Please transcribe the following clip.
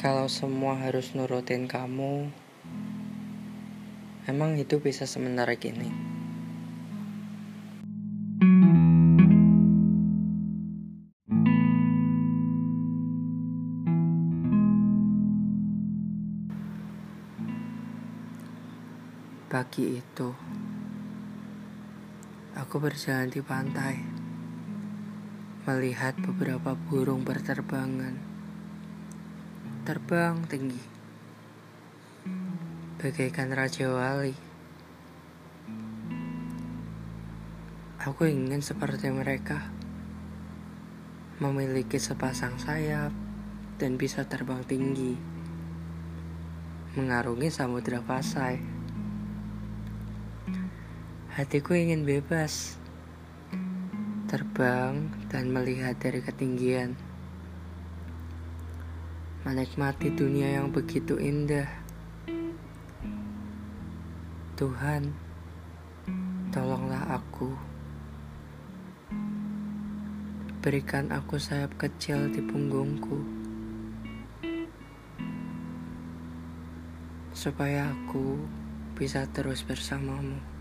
Kalau semua harus nurutin kamu, emang hidup bisa sementara gini. Pagi itu, aku berjalan di pantai, melihat beberapa burung berterbangan, terbang tinggi, bagaikan raja wali. Aku ingin seperti mereka, memiliki sepasang sayap dan bisa terbang tinggi, mengarungi samudera pasai. Hatiku ingin bebas, terbang dan melihat dari ketinggian, menikmati dunia yang begitu indah. Tuhan, tolonglah aku. Berikan aku sayap kecil di punggungku, supaya aku bisa terus bersamamu.